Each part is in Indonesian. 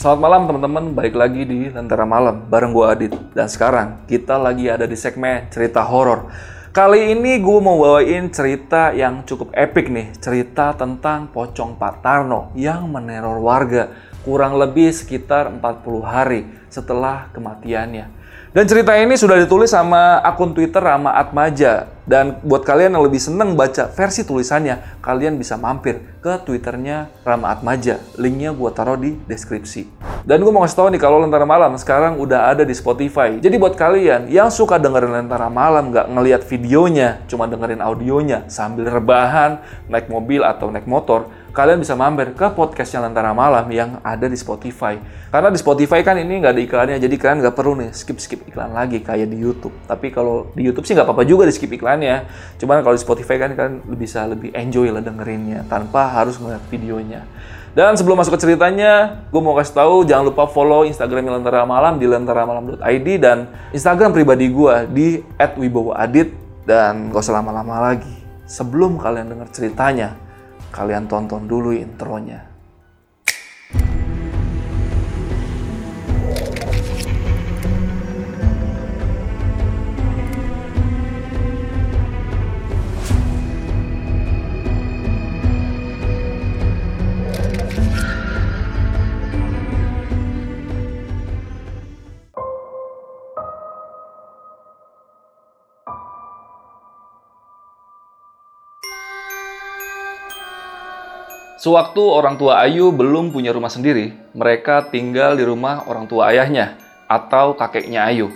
Selamat malam teman-teman, balik lagi di Lentera Malam bareng gue Adit. Dan sekarang kita lagi ada di segmen cerita horor. Kali ini gue mau bawain cerita yang cukup epic nih, cerita tentang pocong Pak Tarno yang meneror warga kurang lebih sekitar 40 hari setelah kematiannya. Dan cerita ini sudah ditulis sama akun Twitter Rama Atmaja. Dan buat kalian yang lebih seneng baca versi tulisannya, kalian bisa mampir ke Twitternya Rama Atmaja. Linknya gue taruh di deskripsi. Dan gue mau kasih tau nih kalau Lentera Malam sekarang udah ada di Spotify. Jadi buat kalian yang suka dengerin Lentera Malam nggak ngeliat videonya, cuma dengerin audionya sambil rebahan, naik mobil atau naik motor, kalian bisa mampir ke podcastnya Lentera Malam yang ada di Spotify. Karena di Spotify kan ini nggak ada iklannya, jadi kalian nggak perlu nih skip-skip iklan lagi kayak di YouTube. Tapi kalau di YouTube sih nggak apa-apa juga di skip iklannya. Cuman kalau di Spotify kan kalian bisa lebih enjoy lah dengerinnya tanpa harus ngeliat videonya. Dan sebelum masuk ke ceritanya, gue mau kasih tahu jangan lupa follow Instagram Lentera Malam di lenteramalam.id dan Instagram pribadi gue di @wibowoadit dan gak usah lama-lama lagi. Sebelum kalian dengar ceritanya, kalian tonton dulu intronya. Sewaktu orang tua Ayu belum punya rumah sendiri, mereka tinggal di rumah orang tua ayahnya atau kakeknya Ayu.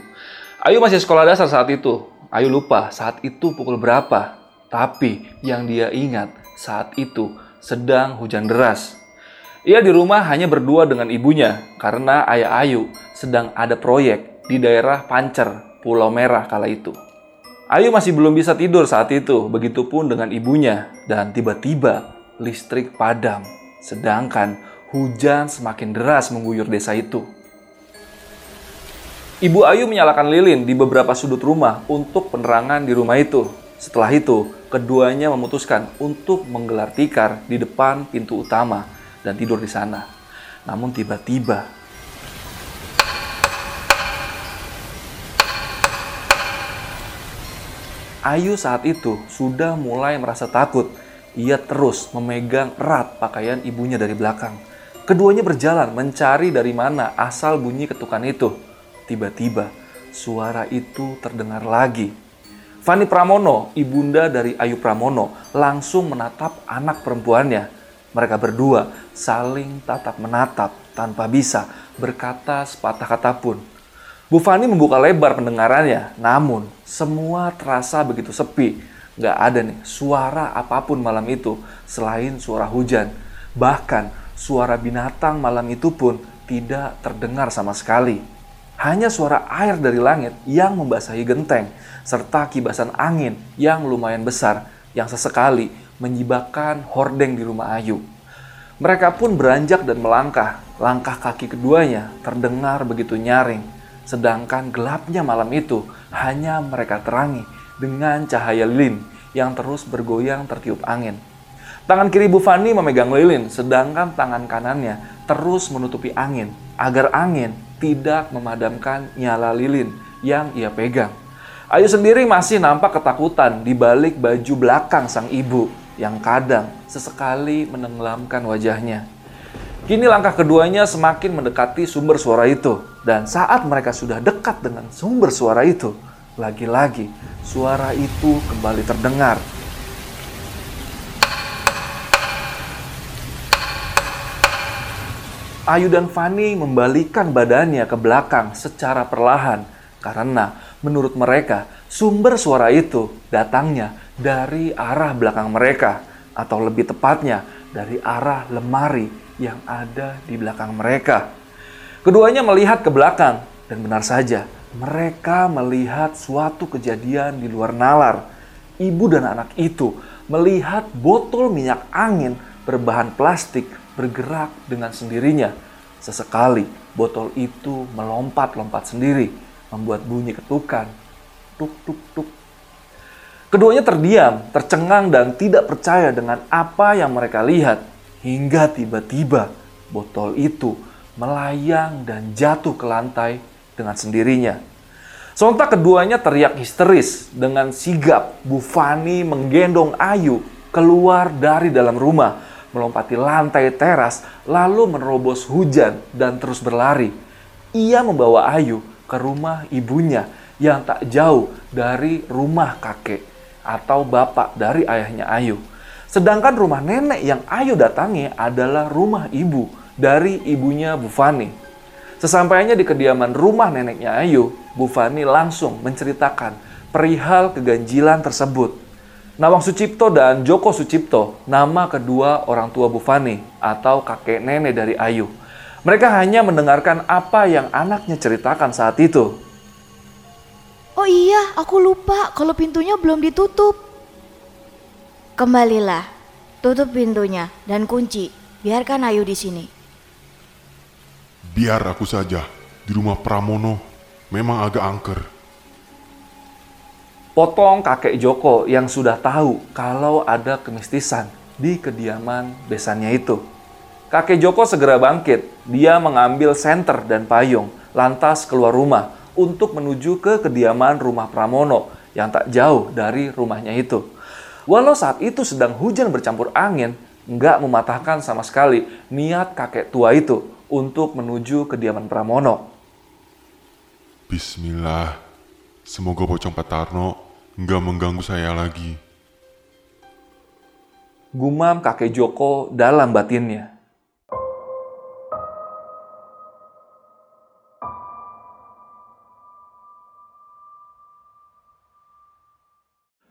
Ayu masih sekolah dasar saat itu. Ayu lupa saat itu pukul berapa. Tapi yang dia ingat saat itu sedang hujan deras. Ia di rumah hanya berdua dengan ibunya karena ayah Ayu sedang ada proyek di daerah Pancer, Pulau Merah kala itu. Ayu masih belum bisa tidur saat itu, begitupun dengan ibunya. Dan tiba-tiba listrik padam, sedangkan hujan semakin deras mengguyur desa itu. Ibu Ayu menyalakan lilin di beberapa sudut rumah untuk penerangan di rumah itu. Setelah itu, keduanya memutuskan untuk menggelar tikar di depan pintu utama dan tidur di sana. Namun tiba-tiba Ayu saat itu sudah mulai merasa takut ia terus memegang erat pakaian ibunya dari belakang. Keduanya berjalan mencari dari mana asal bunyi ketukan itu. Tiba-tiba suara itu terdengar lagi. Fani Pramono, ibunda dari Ayu Pramono, langsung menatap anak perempuannya. Mereka berdua saling tatap menatap tanpa bisa berkata sepatah kata pun. Bu Fani membuka lebar pendengarannya, namun semua terasa begitu sepi nggak ada nih suara apa pun malam itu selain suara hujan. Bahkan suara binatang malam itu pun tidak terdengar sama sekali. Hanya suara air dari langit yang membasahi genteng, serta kibasan angin yang lumayan besar yang sesekali menyibakkan hordeng di rumah Ayu. Mereka pun beranjak dan melangkah. Langkah kaki keduanya terdengar begitu nyaring, sedangkan gelapnya malam itu hanya mereka terangi dengan cahaya lilin yang terus bergoyang tertiup angin. Tangan kiri Bu Fani memegang lilin, sedangkan tangan kanannya terus menutupi angin agar angin tidak memadamkan nyala lilin yang ia pegang. Ayu sendiri masih nampak ketakutan di balik baju belakang sang ibu yang kadang sesekali menenggelamkan wajahnya. Kini langkah keduanya semakin mendekati sumber suara itu, dan saat mereka sudah dekat dengan sumber suara itu, lagi-lagi suara itu kembali terdengar. Ayu dan Fani membalikan badannya ke belakang secara perlahan karena menurut mereka sumber suara itu datangnya dari arah belakang mereka atau lebih tepatnya dari arah lemari yang ada di belakang mereka. Keduanya melihat ke belakang dan benar saja mereka melihat suatu kejadian di luar nalar. Ibu dan anak itu melihat botol minyak angin berbahan plastik bergerak dengan sendirinya. Sesekali botol itu melompat-lompat sendiri, membuat bunyi ketukan. Tuk tuk tuk. Keduanya terdiam, tercengang dan tidak percaya dengan apa yang mereka lihat. Hingga tiba-tiba botol itu melayang dan jatuh ke lantai dengan sendirinya. Sontak keduanya teriak histeris dengan sigap Bu Fani menggendong Ayu keluar dari dalam rumah, melompati lantai teras, lalu menerobos hujan dan terus berlari. Ia membawa Ayu ke rumah ibunya yang tak jauh dari rumah kakek atau bapak dari ayahnya Ayu. Sedangkan rumah nenek yang Ayu datangi adalah rumah ibu dari ibunya Bu Fani. Sesampainya di kediaman rumah neneknya Ayu, Bu Fani langsung menceritakan perihal keganjilan tersebut. Nawang Sucipto dan Joko Sucipto, nama kedua orang tua Bu Fani atau kakek nenek dari Ayu. Mereka hanya mendengarkan apa yang anaknya ceritakan saat itu. Oh iya, aku lupa kalau pintunya belum ditutup. Kembalilah, tutup pintunya dan kunci. Biarkan Ayu di sini. Biar aku saja. Di rumah Pramono memang agak angker. Potong kakek Joko yang sudah tahu kalau ada kemistisan di kediaman besannya itu. Kakek Joko segera bangkit. Dia mengambil senter dan payung, lantas keluar rumah untuk menuju ke kediaman rumah Pramono yang tak jauh dari rumahnya itu. Walau saat itu sedang hujan bercampur angin, nggak mematahkan sama sekali niat kakek tua itu untuk menuju kediaman Pramono. Bismillah, semoga Pocong Patarno nggak mengganggu saya lagi. Gumam kakek Joko dalam batinnya.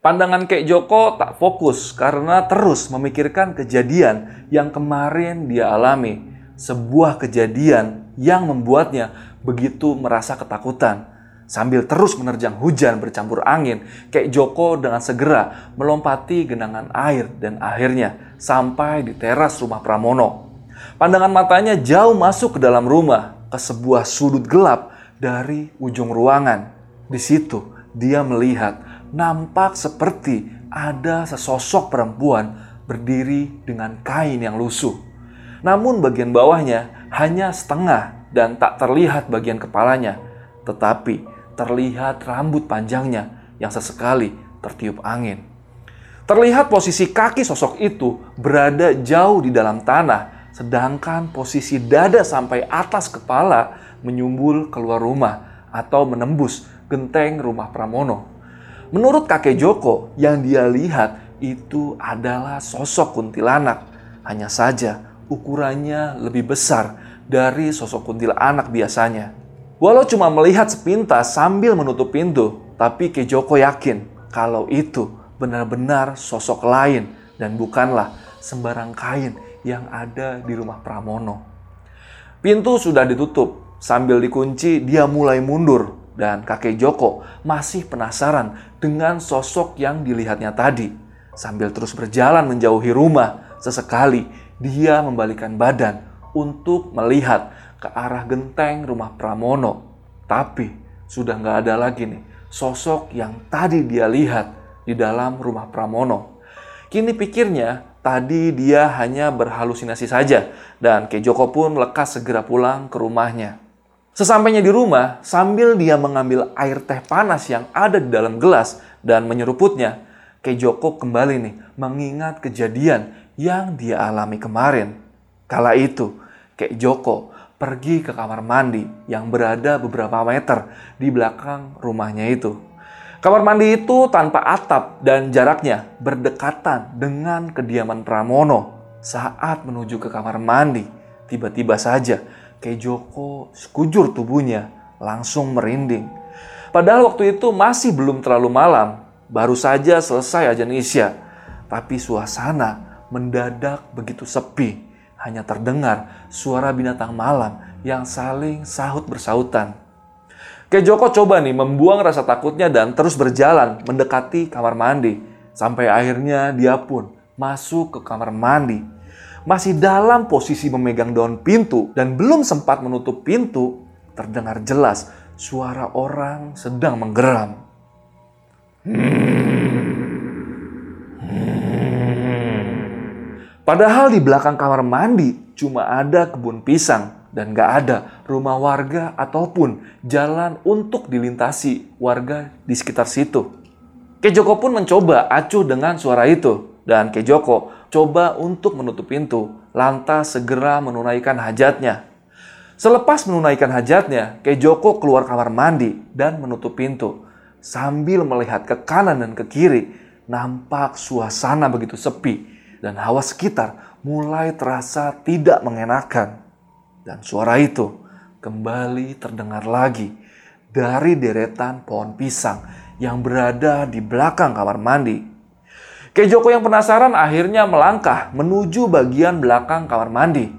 Pandangan Kek Joko tak fokus karena terus memikirkan kejadian yang kemarin dia alami sebuah kejadian yang membuatnya begitu merasa ketakutan. Sambil terus menerjang hujan bercampur angin, Kek Joko dengan segera melompati genangan air dan akhirnya sampai di teras rumah Pramono. Pandangan matanya jauh masuk ke dalam rumah, ke sebuah sudut gelap dari ujung ruangan. Di situ dia melihat nampak seperti ada sesosok perempuan berdiri dengan kain yang lusuh. Namun bagian bawahnya hanya setengah dan tak terlihat bagian kepalanya, tetapi terlihat rambut panjangnya yang sesekali tertiup angin. Terlihat posisi kaki sosok itu berada jauh di dalam tanah, sedangkan posisi dada sampai atas kepala menyumbul keluar rumah atau menembus genteng rumah Pramono. Menurut kakek Joko, yang dia lihat itu adalah sosok kuntilanak. Hanya saja ukurannya lebih besar dari sosok kuntilanak biasanya. Walau cuma melihat sepintas sambil menutup pintu, tapi Kejoko yakin kalau itu benar-benar sosok lain dan bukanlah sembarang kain yang ada di rumah Pramono. Pintu sudah ditutup, sambil dikunci dia mulai mundur dan kakek Joko masih penasaran dengan sosok yang dilihatnya tadi. Sambil terus berjalan menjauhi rumah, sesekali dia membalikan badan untuk melihat ke arah genteng rumah Pramono. Tapi sudah nggak ada lagi nih sosok yang tadi dia lihat di dalam rumah Pramono. Kini pikirnya tadi dia hanya berhalusinasi saja dan Kejoko pun lekas segera pulang ke rumahnya. Sesampainya di rumah, sambil dia mengambil air teh panas yang ada di dalam gelas dan menyeruputnya, Kejoko kembali nih mengingat kejadian yang dia alami kemarin. Kala itu, Kek Joko pergi ke kamar mandi yang berada beberapa meter di belakang rumahnya itu. Kamar mandi itu tanpa atap dan jaraknya berdekatan dengan kediaman Pramono. Saat menuju ke kamar mandi, tiba-tiba saja Kek Joko sekujur tubuhnya langsung merinding. Padahal waktu itu masih belum terlalu malam, baru saja selesai ajan Isya. Tapi suasana mendadak begitu sepi. Hanya terdengar suara binatang malam yang saling sahut bersautan. Kejoko coba nih membuang rasa takutnya dan terus berjalan mendekati kamar mandi. Sampai akhirnya dia pun masuk ke kamar mandi. Masih dalam posisi memegang daun pintu dan belum sempat menutup pintu, terdengar jelas suara orang sedang menggeram. Padahal di belakang kamar mandi cuma ada kebun pisang dan gak ada rumah warga ataupun jalan untuk dilintasi warga di sekitar situ. Kejoko pun mencoba acuh dengan suara itu dan Kejoko coba untuk menutup pintu lantas segera menunaikan hajatnya. Selepas menunaikan hajatnya, Kejoko keluar kamar mandi dan menutup pintu. Sambil melihat ke kanan dan ke kiri, nampak suasana begitu sepi dan hawa sekitar mulai terasa tidak mengenakan. Dan suara itu kembali terdengar lagi dari deretan pohon pisang yang berada di belakang kamar mandi. Kejoko yang penasaran akhirnya melangkah menuju bagian belakang kamar mandi.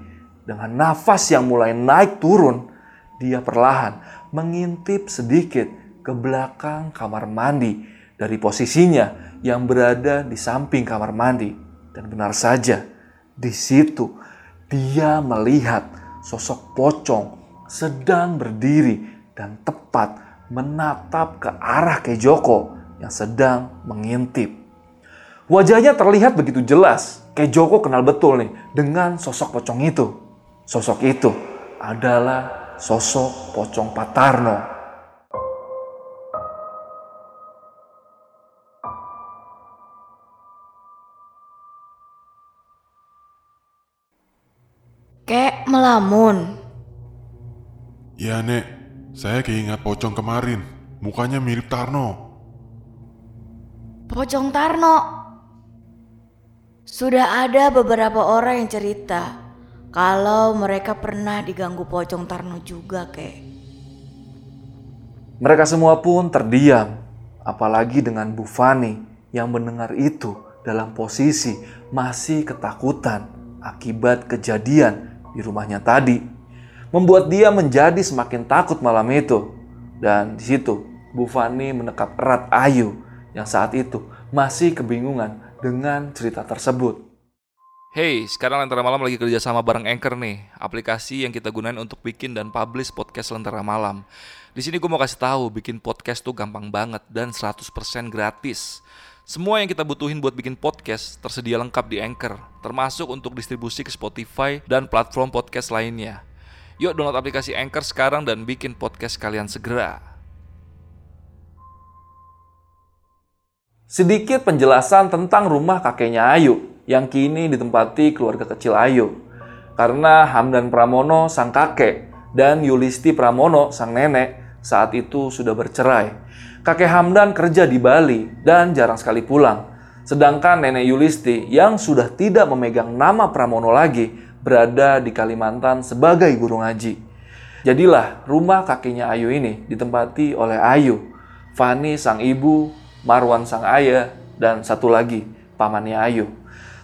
Dengan nafas yang mulai naik turun, dia perlahan mengintip sedikit ke belakang kamar mandi dari posisinya yang berada di samping kamar mandi. Dan benar saja, di situ dia melihat sosok pocong sedang berdiri dan tepat menatap ke arah Kejoko yang sedang mengintip. Wajahnya terlihat begitu jelas. Kejoko kenal betul nih dengan sosok pocong itu. Sosok itu adalah sosok pocong Patarno. Melamun. Ya nek, saya keingat pocong kemarin. Mukanya mirip Tarno. Pocong Tarno. Sudah ada beberapa orang yang cerita kalau mereka pernah diganggu pocong Tarno juga, kek. Mereka semua pun terdiam, apalagi dengan Bu Fani yang mendengar itu dalam posisi masih ketakutan akibat kejadian di rumahnya tadi. Membuat dia menjadi semakin takut malam itu. Dan di situ Bu Fani menekap erat Ayu yang saat itu masih kebingungan dengan cerita tersebut. Hey, sekarang Lentera Malam lagi kerja sama bareng Anchor nih, aplikasi yang kita gunain untuk bikin dan publish podcast Lentera Malam. Di sini gue mau kasih tahu, bikin podcast tuh gampang banget dan 100% gratis. Semua yang kita butuhin buat bikin podcast tersedia lengkap di Anchor, termasuk untuk distribusi ke Spotify dan platform podcast lainnya. Yuk download aplikasi Anchor sekarang dan bikin podcast kalian segera. Sedikit penjelasan tentang rumah kakeknya Ayu yang kini ditempati keluarga kecil Ayu. Karena Hamdan Pramono sang kakek dan Yulisti Pramono sang nenek saat itu sudah bercerai. Kakek Hamdan kerja di Bali dan jarang sekali pulang. Sedangkan nenek Yulisti yang sudah tidak memegang nama Pramono lagi berada di Kalimantan sebagai guru ngaji. Jadilah rumah kakeknya Ayu ini ditempati oleh Ayu, Fani sang ibu, Marwan sang ayah, dan satu lagi pamannya Ayu.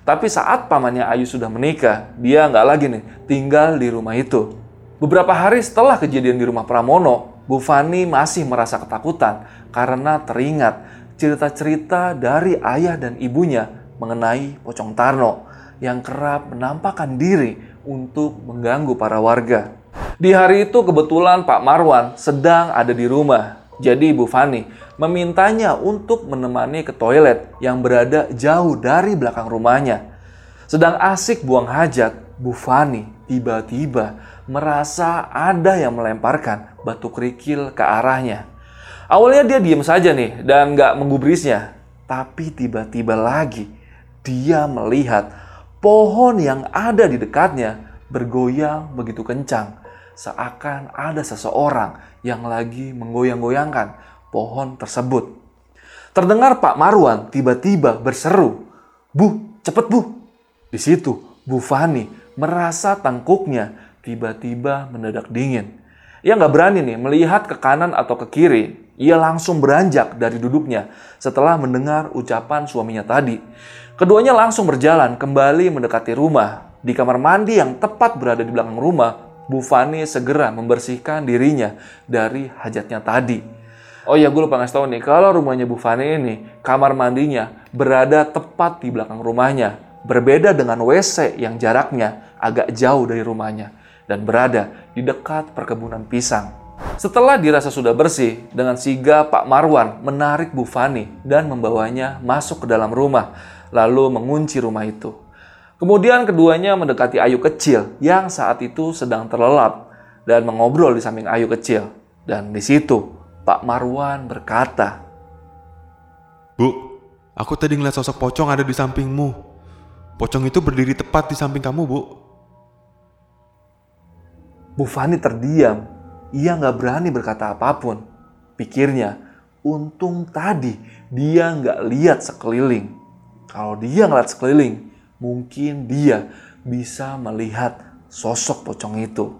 Tapi saat pamannya Ayu sudah menikah, dia nggak lagi nih tinggal di rumah itu. Beberapa hari setelah kejadian di rumah Pramono, Bu Fani masih merasa ketakutan karena teringat cerita-cerita dari ayah dan ibunya mengenai Pocong Tarno yang kerap menampakkan diri untuk mengganggu para warga. Di hari itu kebetulan Pak Marwan sedang ada di rumah. Jadi Bu Fani memintanya untuk menemani ke toilet yang berada jauh dari belakang rumahnya. Sedang asik buang hajat, Bu Fani tiba-tiba merasa ada yang melemparkan batu kerikil ke arahnya. Awalnya dia diam saja nih dan nggak menggubrisnya. Tapi tiba-tiba lagi dia melihat pohon yang ada di dekatnya bergoyang begitu kencang. Seakan ada seseorang yang lagi menggoyang-goyangkan pohon tersebut. Terdengar Pak Marwan tiba-tiba berseru, Bu, cepet Bu. Di situ Bu Fani merasa tangkuknya tiba-tiba mendadak dingin. Ia nggak berani nih melihat ke kanan atau ke kiri. Ia langsung beranjak dari duduknya setelah mendengar ucapan suaminya tadi. Keduanya langsung berjalan kembali mendekati rumah. Di kamar mandi yang tepat berada di belakang rumah, Bu Fani segera membersihkan dirinya dari hajatnya tadi. Oh iya, gue lupa ngasih tahu nih, kalau rumahnya Bu Fani ini, kamar mandinya berada tepat di belakang rumahnya. Berbeda dengan WC yang jaraknya agak jauh dari rumahnya dan berada di dekat perkebunan pisang. Setelah dirasa sudah bersih, dengan siga Pak Marwan menarik Bu Fani dan membawanya masuk ke dalam rumah, lalu mengunci rumah itu. Kemudian keduanya mendekati Ayu kecil yang saat itu sedang terlelap dan mengobrol di samping Ayu kecil. Dan di situ Pak Marwan berkata, Bu, aku tadi ngeliat sosok pocong ada di sampingmu. Pocong itu berdiri tepat di samping kamu, Bu. Bu Fani terdiam. Ia nggak berani berkata apa pun. Pikirnya, untung tadi dia nggak lihat sekeliling. Kalau dia ngeliat sekeliling, mungkin dia bisa melihat sosok pocong itu.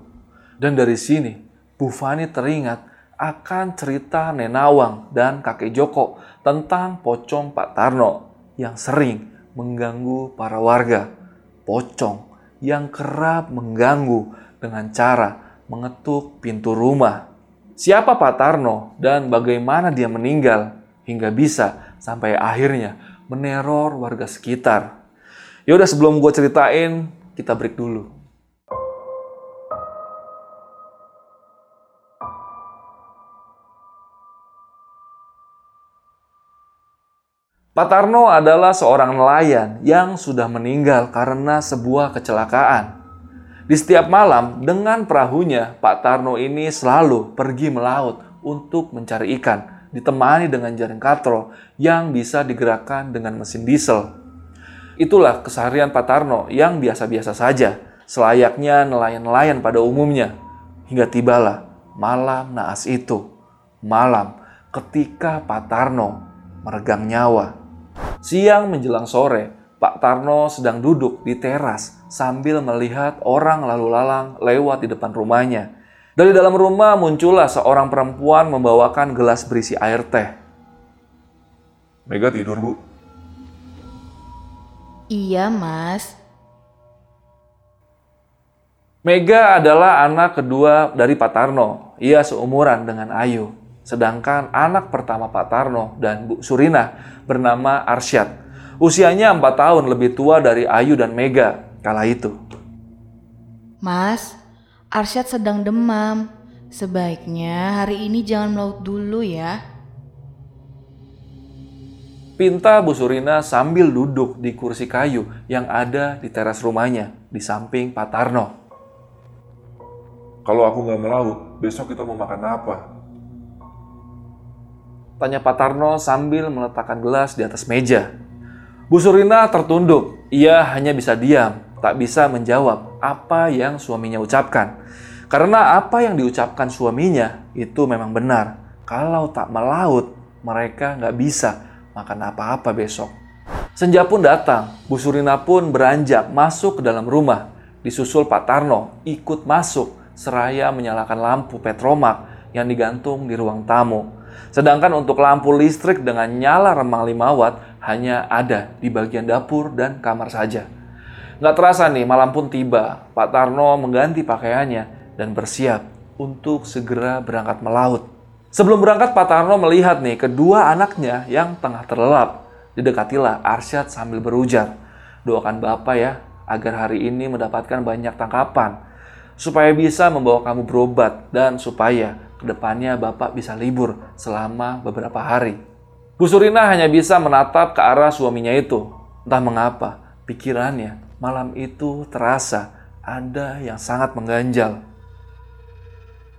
Dan dari sini, Bu Fani teringat akan cerita Nenawang dan kakek Joko tentang pocong Pak Tarno yang sering mengganggu para warga. Pocong yang kerap mengganggu dengan cara mengetuk pintu rumah. Siapa Pak Tarno dan bagaimana dia meninggal hingga bisa sampai akhirnya meneror warga sekitar. Yaudah sebelum gue ceritain, kita break dulu. Pak Tarno adalah seorang nelayan yang sudah meninggal karena sebuah kecelakaan. Di setiap malam, dengan perahunya, Pak Tarno ini selalu pergi melaut untuk mencari ikan, ditemani dengan jaring katrol yang bisa digerakkan dengan mesin diesel. Itulah keseharian Pak Tarno yang biasa-biasa saja, selayaknya nelayan-nelayan pada umumnya. Hingga tibalah malam naas itu, malam ketika Pak Tarno meregang nyawa. Siang menjelang sore, Pak Tarno sedang duduk di teras sambil melihat orang lalu lalang lewat di depan rumahnya. Dari dalam rumah muncullah seorang perempuan membawakan gelas berisi air teh. Mega tidur, Bu. Iya, Mas. Mega adalah anak kedua dari Pak Tarno. Ia seumuran dengan Ayu. Sedangkan anak pertama Pak Tarno dan Bu Surina bernama Arsyad. Usianya 4 tahun lebih tua dari Ayu dan Mega kala itu. Mas, Arsyad sedang demam. Sebaiknya hari ini jangan melaut dulu ya. Pinta Bu Surina sambil duduk di kursi kayu yang ada di teras rumahnya di samping Pak Tarno. Kalau aku nggak melaut, besok kita mau makan apa? Tanya Pak Tarno sambil meletakkan gelas di atas meja. Bu Surina tertunduk. Ia hanya bisa diam, tak bisa menjawab apa yang suaminya ucapkan. Karena apa yang diucapkan suaminya itu memang benar. Kalau tak melaut, mereka nggak bisa makan apa-apa besok. Senja pun datang, Bu Surina pun beranjak masuk ke dalam rumah. Disusul Pak Tarno ikut masuk seraya menyalakan lampu petromak yang digantung di ruang tamu. Sedangkan untuk lampu listrik dengan nyala remang 5 watt hanya ada di bagian dapur dan kamar saja. Nggak terasa nih, malam pun tiba. Pak Tarno mengganti pakaiannya dan bersiap untuk segera berangkat melaut. Sebelum berangkat, Pak Tarno melihat nih kedua anaknya yang tengah terlelap. Didekatilah Arsyad sambil berujar, doakan Bapak ya, agar hari ini mendapatkan banyak tangkapan, supaya bisa membawa kamu berobat, dan supaya ke depannya Bapak bisa libur selama beberapa hari. Bu Surina hanya bisa menatap ke arah suaminya itu. Entah mengapa, pikirannya malam itu terasa ada yang sangat mengganjal.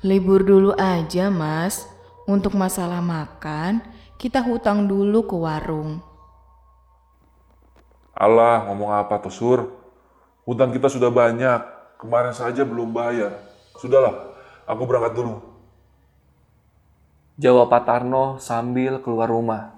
Libur dulu aja, Mas. Untuk masalah makan, kita hutang dulu ke warung. Allah, ngomong apa tuh, Sur? Hutang kita sudah banyak. Kemarin saja belum bayar. Sudahlah, aku berangkat dulu. Jawab Pak Tarno sambil keluar rumah.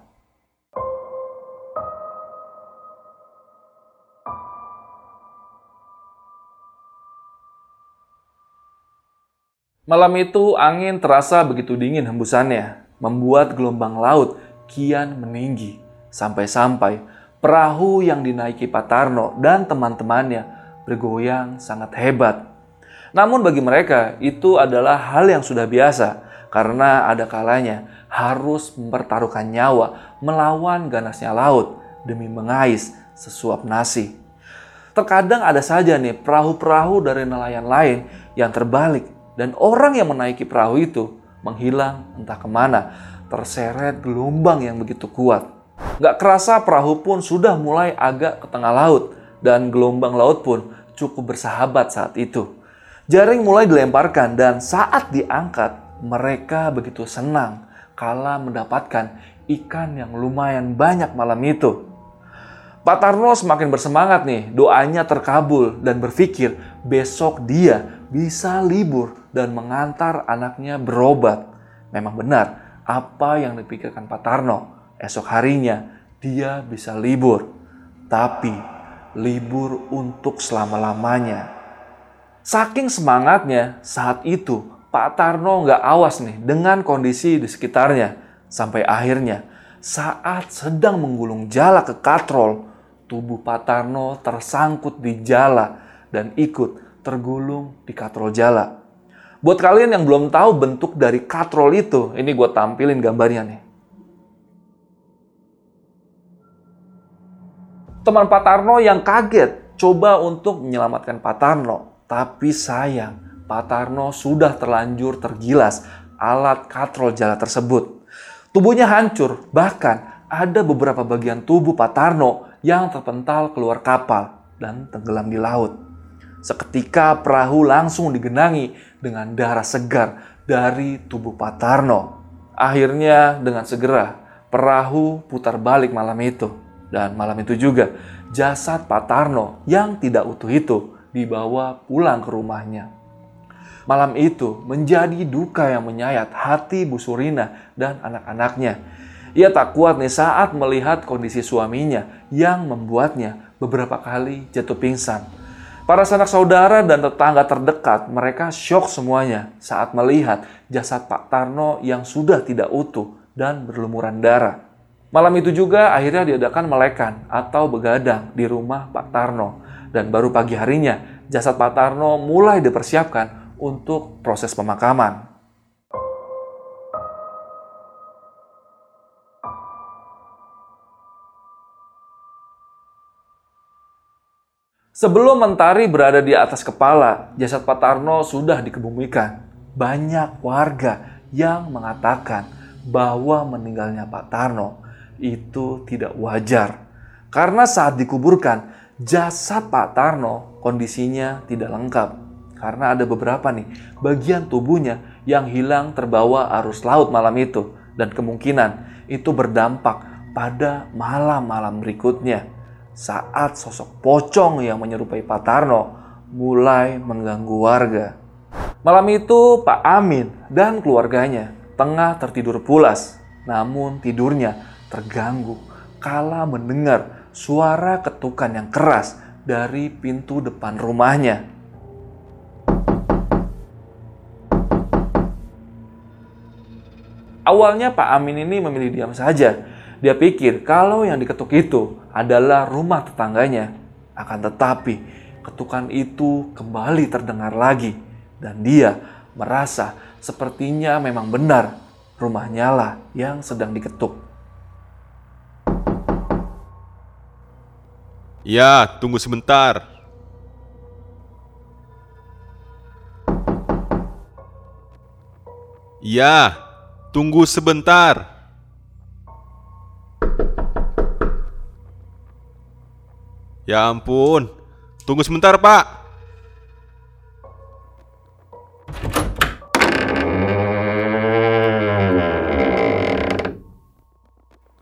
Malam itu angin terasa begitu dingin hembusannya. membuat gelombang laut kian meninggi. Sampai-sampai perahu yang dinaiki Pak Tarno dan teman-temannya bergoyang sangat hebat. Namun bagi mereka itu adalah hal yang sudah biasa karena ada kalanya harus mempertaruhkan nyawa melawan ganasnya laut demi mengais sesuap nasi. Terkadang ada saja nih perahu-perahu dari nelayan lain yang terbalik dan orang yang menaiki perahu itu menghilang entah ke mana terseret gelombang yang begitu kuat. Gak kerasa perahu pun sudah mulai agak ke tengah laut dan gelombang laut pun cukup bersahabat saat itu. Jaring mulai dilemparkan dan saat diangkat mereka begitu senang kala mendapatkan ikan yang lumayan banyak malam itu. Pak Tarno semakin bersemangat nih, doanya terkabul dan berpikir besok dia bisa libur dan mengantar anaknya berobat. Memang benar apa yang dipikirkan Pak Tarno. Esok harinya dia bisa libur, tapi libur untuk selama-lamanya. Saking semangatnya saat itu Pak Tarno nggak awas nih dengan kondisi di sekitarnya. Sampai akhirnya saat sedang menggulung jala ke katrol, tubuh Pak Tarno tersangkut di jala dan ikut tergulung di katrol jala. Buat kalian yang belum tahu bentuk dari katrol itu, ini gue tampilin gambarnya nih. Teman Pak Tarno yang kaget coba untuk menyelamatkan Pak Tarno, tapi sayang Pak Tarno sudah terlanjur tergilas alat katrol jala tersebut. Tubuhnya hancur, bahkan ada beberapa bagian tubuh Pak Tarno yang terpental keluar kapal dan tenggelam di laut. Seketika perahu langsung digenangi dengan darah segar dari tubuh Pak Tarno. Akhirnya dengan segera perahu putar balik malam itu. Dan malam itu juga jasad Pak Tarno yang tidak utuh itu dibawa pulang ke rumahnya. Malam itu menjadi duka yang menyayat hati Bu Surina dan anak-anaknya ia tak kuat nih saat melihat kondisi suaminya yang membuatnya beberapa kali jatuh pingsan. Para sanak saudara dan tetangga terdekat mereka syok semuanya saat melihat jasad Pak Tarno yang sudah tidak utuh dan berlumuran darah. Malam itu juga akhirnya diadakan melekan atau begadang di rumah Pak Tarno. Dan baru pagi harinya jasad Pak Tarno mulai dipersiapkan untuk proses pemakaman. Sebelum mentari berada di atas kepala, jasad Pak Tarno sudah dikebumikan. Banyak warga yang mengatakan bahwa meninggalnya Pak Tarno itu tidak wajar. Karena saat dikuburkan, jasad Pak Tarno kondisinya tidak lengkap. Karena ada beberapa nih bagian tubuhnya yang hilang terbawa arus laut malam itu. Dan kemungkinan itu berdampak pada malam-malam berikutnya saat sosok pocong yang menyerupai Pak Tarno mulai mengganggu warga. Malam itu Pak Amin dan keluarganya tengah tertidur pulas, namun tidurnya terganggu kala mendengar suara ketukan yang keras dari pintu depan rumahnya. Awalnya Pak Amin ini memilih diam saja, dia pikir kalau yang diketuk itu adalah rumah tetangganya. Akan tetapi, ketukan itu kembali terdengar lagi. Dan dia merasa sepertinya memang benar rumahnya lah yang sedang diketuk. Ya, tunggu sebentar. Ya, tunggu sebentar. Ya ampun, tunggu sebentar pak.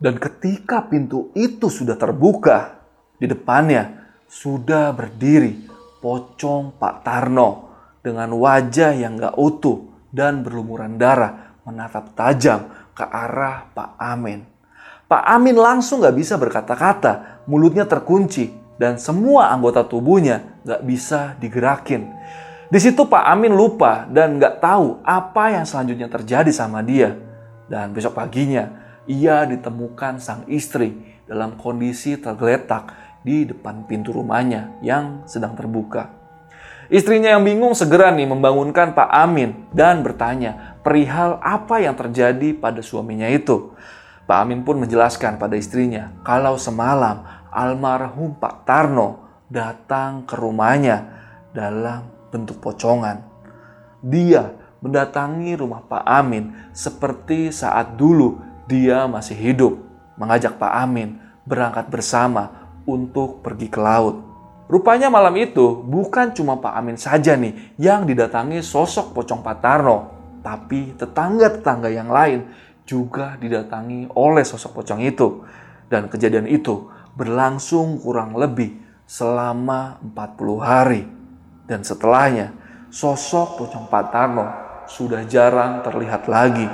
Dan ketika pintu itu sudah terbuka, di depannya sudah berdiri pocong Pak Tarno dengan wajah yang gak utuh dan berlumuran darah menatap tajam ke arah Pak Amin. Pak Amin langsung gak bisa berkata-kata, mulutnya terkunci dan semua anggota tubuhnya nggak bisa digerakin. Di situ Pak Amin lupa dan nggak tahu apa yang selanjutnya terjadi sama dia. Dan besok paginya, ia ditemukan sang istri dalam kondisi tergeletak di depan pintu rumahnya yang sedang terbuka. Istrinya yang bingung segera nih membangunkan Pak Amin dan bertanya perihal apa yang terjadi pada suaminya itu. Pak Amin pun menjelaskan pada istrinya kalau semalam almarhum Pak Tarno datang ke rumahnya dalam bentuk pocongan. Dia mendatangi rumah Pak Amin seperti saat dulu dia masih hidup, mengajak Pak Amin berangkat bersama untuk pergi ke laut. Rupanya malam itu bukan cuma Pak Amin saja nih yang didatangi sosok pocong Pak Tarno, tapi tetangga-tetangga yang lain juga didatangi oleh sosok pocong itu. Dan kejadian itu berlangsung kurang lebih selama 40 hari. Dan setelahnya, sosok pocong Pak Tarno sudah jarang terlihat lagi.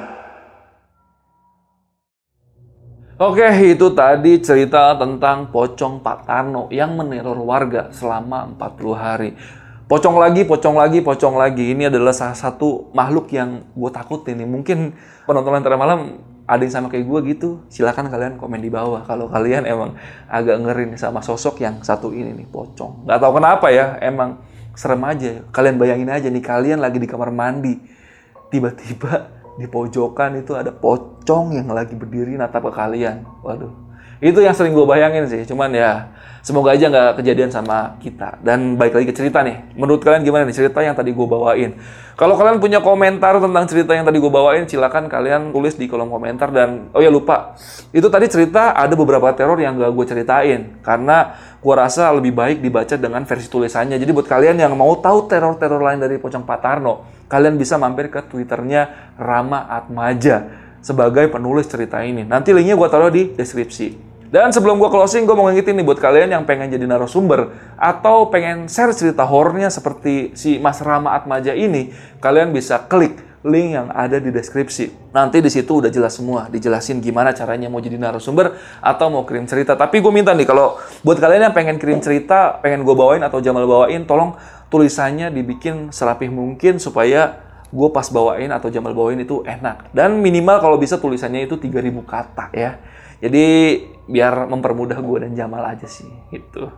Oke, itu tadi cerita tentang pocong Pak Tarno yang meneror warga selama 40 hari. Pocong lagi, pocong lagi, pocong lagi. Ini adalah salah satu makhluk yang gue takutin nih. Mungkin penonton Lentera Malam ada yang sama kayak gue gitu. Silahkan kalian komen di bawah kalau kalian emang agak ngerin sama sosok yang satu ini nih, pocong. Gak tahu kenapa ya, emang serem aja. Kalian bayangin aja nih, kalian lagi di kamar mandi. Tiba-tiba di pojokan itu ada pocong yang lagi berdiri natap ke kalian. Waduh, itu yang sering gue bayangin sih. Cuman ya semoga aja nggak kejadian sama kita. Dan baik lagi ke cerita nih. Menurut kalian gimana nih cerita yang tadi gue bawain? Kalau kalian punya komentar tentang cerita yang tadi gue bawain, silakan kalian tulis di kolom komentar. Dan oh ya lupa, itu tadi cerita ada beberapa teror yang gak gue ceritain karena gue rasa lebih baik dibaca dengan versi tulisannya. Jadi buat kalian yang mau tahu teror-teror lain dari Pocong Patarno, kalian bisa mampir ke Twitternya Rama Atmaja sebagai penulis cerita ini. Nanti linknya gue taruh di deskripsi. Dan sebelum gue closing, gue mau ngingetin nih buat kalian yang pengen jadi narasumber atau pengen share cerita horornya seperti si Mas Rama Atmaja ini, kalian bisa klik link yang ada di deskripsi. Nanti di situ udah jelas semua, dijelasin gimana caranya mau jadi narasumber atau mau kirim cerita. Tapi gue minta nih kalau buat kalian yang pengen kirim cerita, pengen gue bawain atau Jamal bawain, tolong tulisannya dibikin serapih mungkin supaya gue pas bawain atau Jamal bawain itu enak. Dan minimal kalau bisa tulisannya itu 3000 kata ya. Jadi biar mempermudah gue dan Jamal aja sih gitu.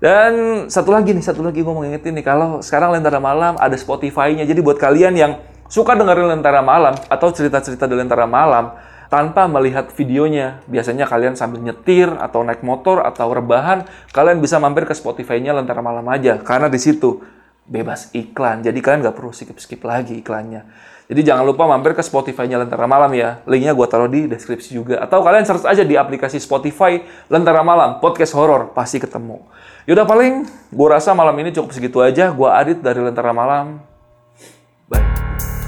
Dan satu lagi nih, satu lagi gue mau ngingetin nih kalau sekarang Lentera Malam ada Spotify-nya. Jadi buat kalian yang suka dengerin Lentera Malam atau cerita-cerita di Lentera Malam tanpa melihat videonya, biasanya kalian sambil nyetir atau naik motor atau rebahan, kalian bisa mampir ke Spotify-nya Lentera Malam aja karena di situ bebas iklan. Jadi kalian nggak perlu skip-skip lagi iklannya. Jadi jangan lupa mampir ke Spotify-nya Lentera Malam ya. Linknya gue taruh di deskripsi juga. Atau kalian search aja di aplikasi Spotify Lentera Malam, podcast horor, pasti ketemu. Yaudah paling, gue rasa malam ini cukup segitu aja. Gue Adit dari Lentera Malam. Bye.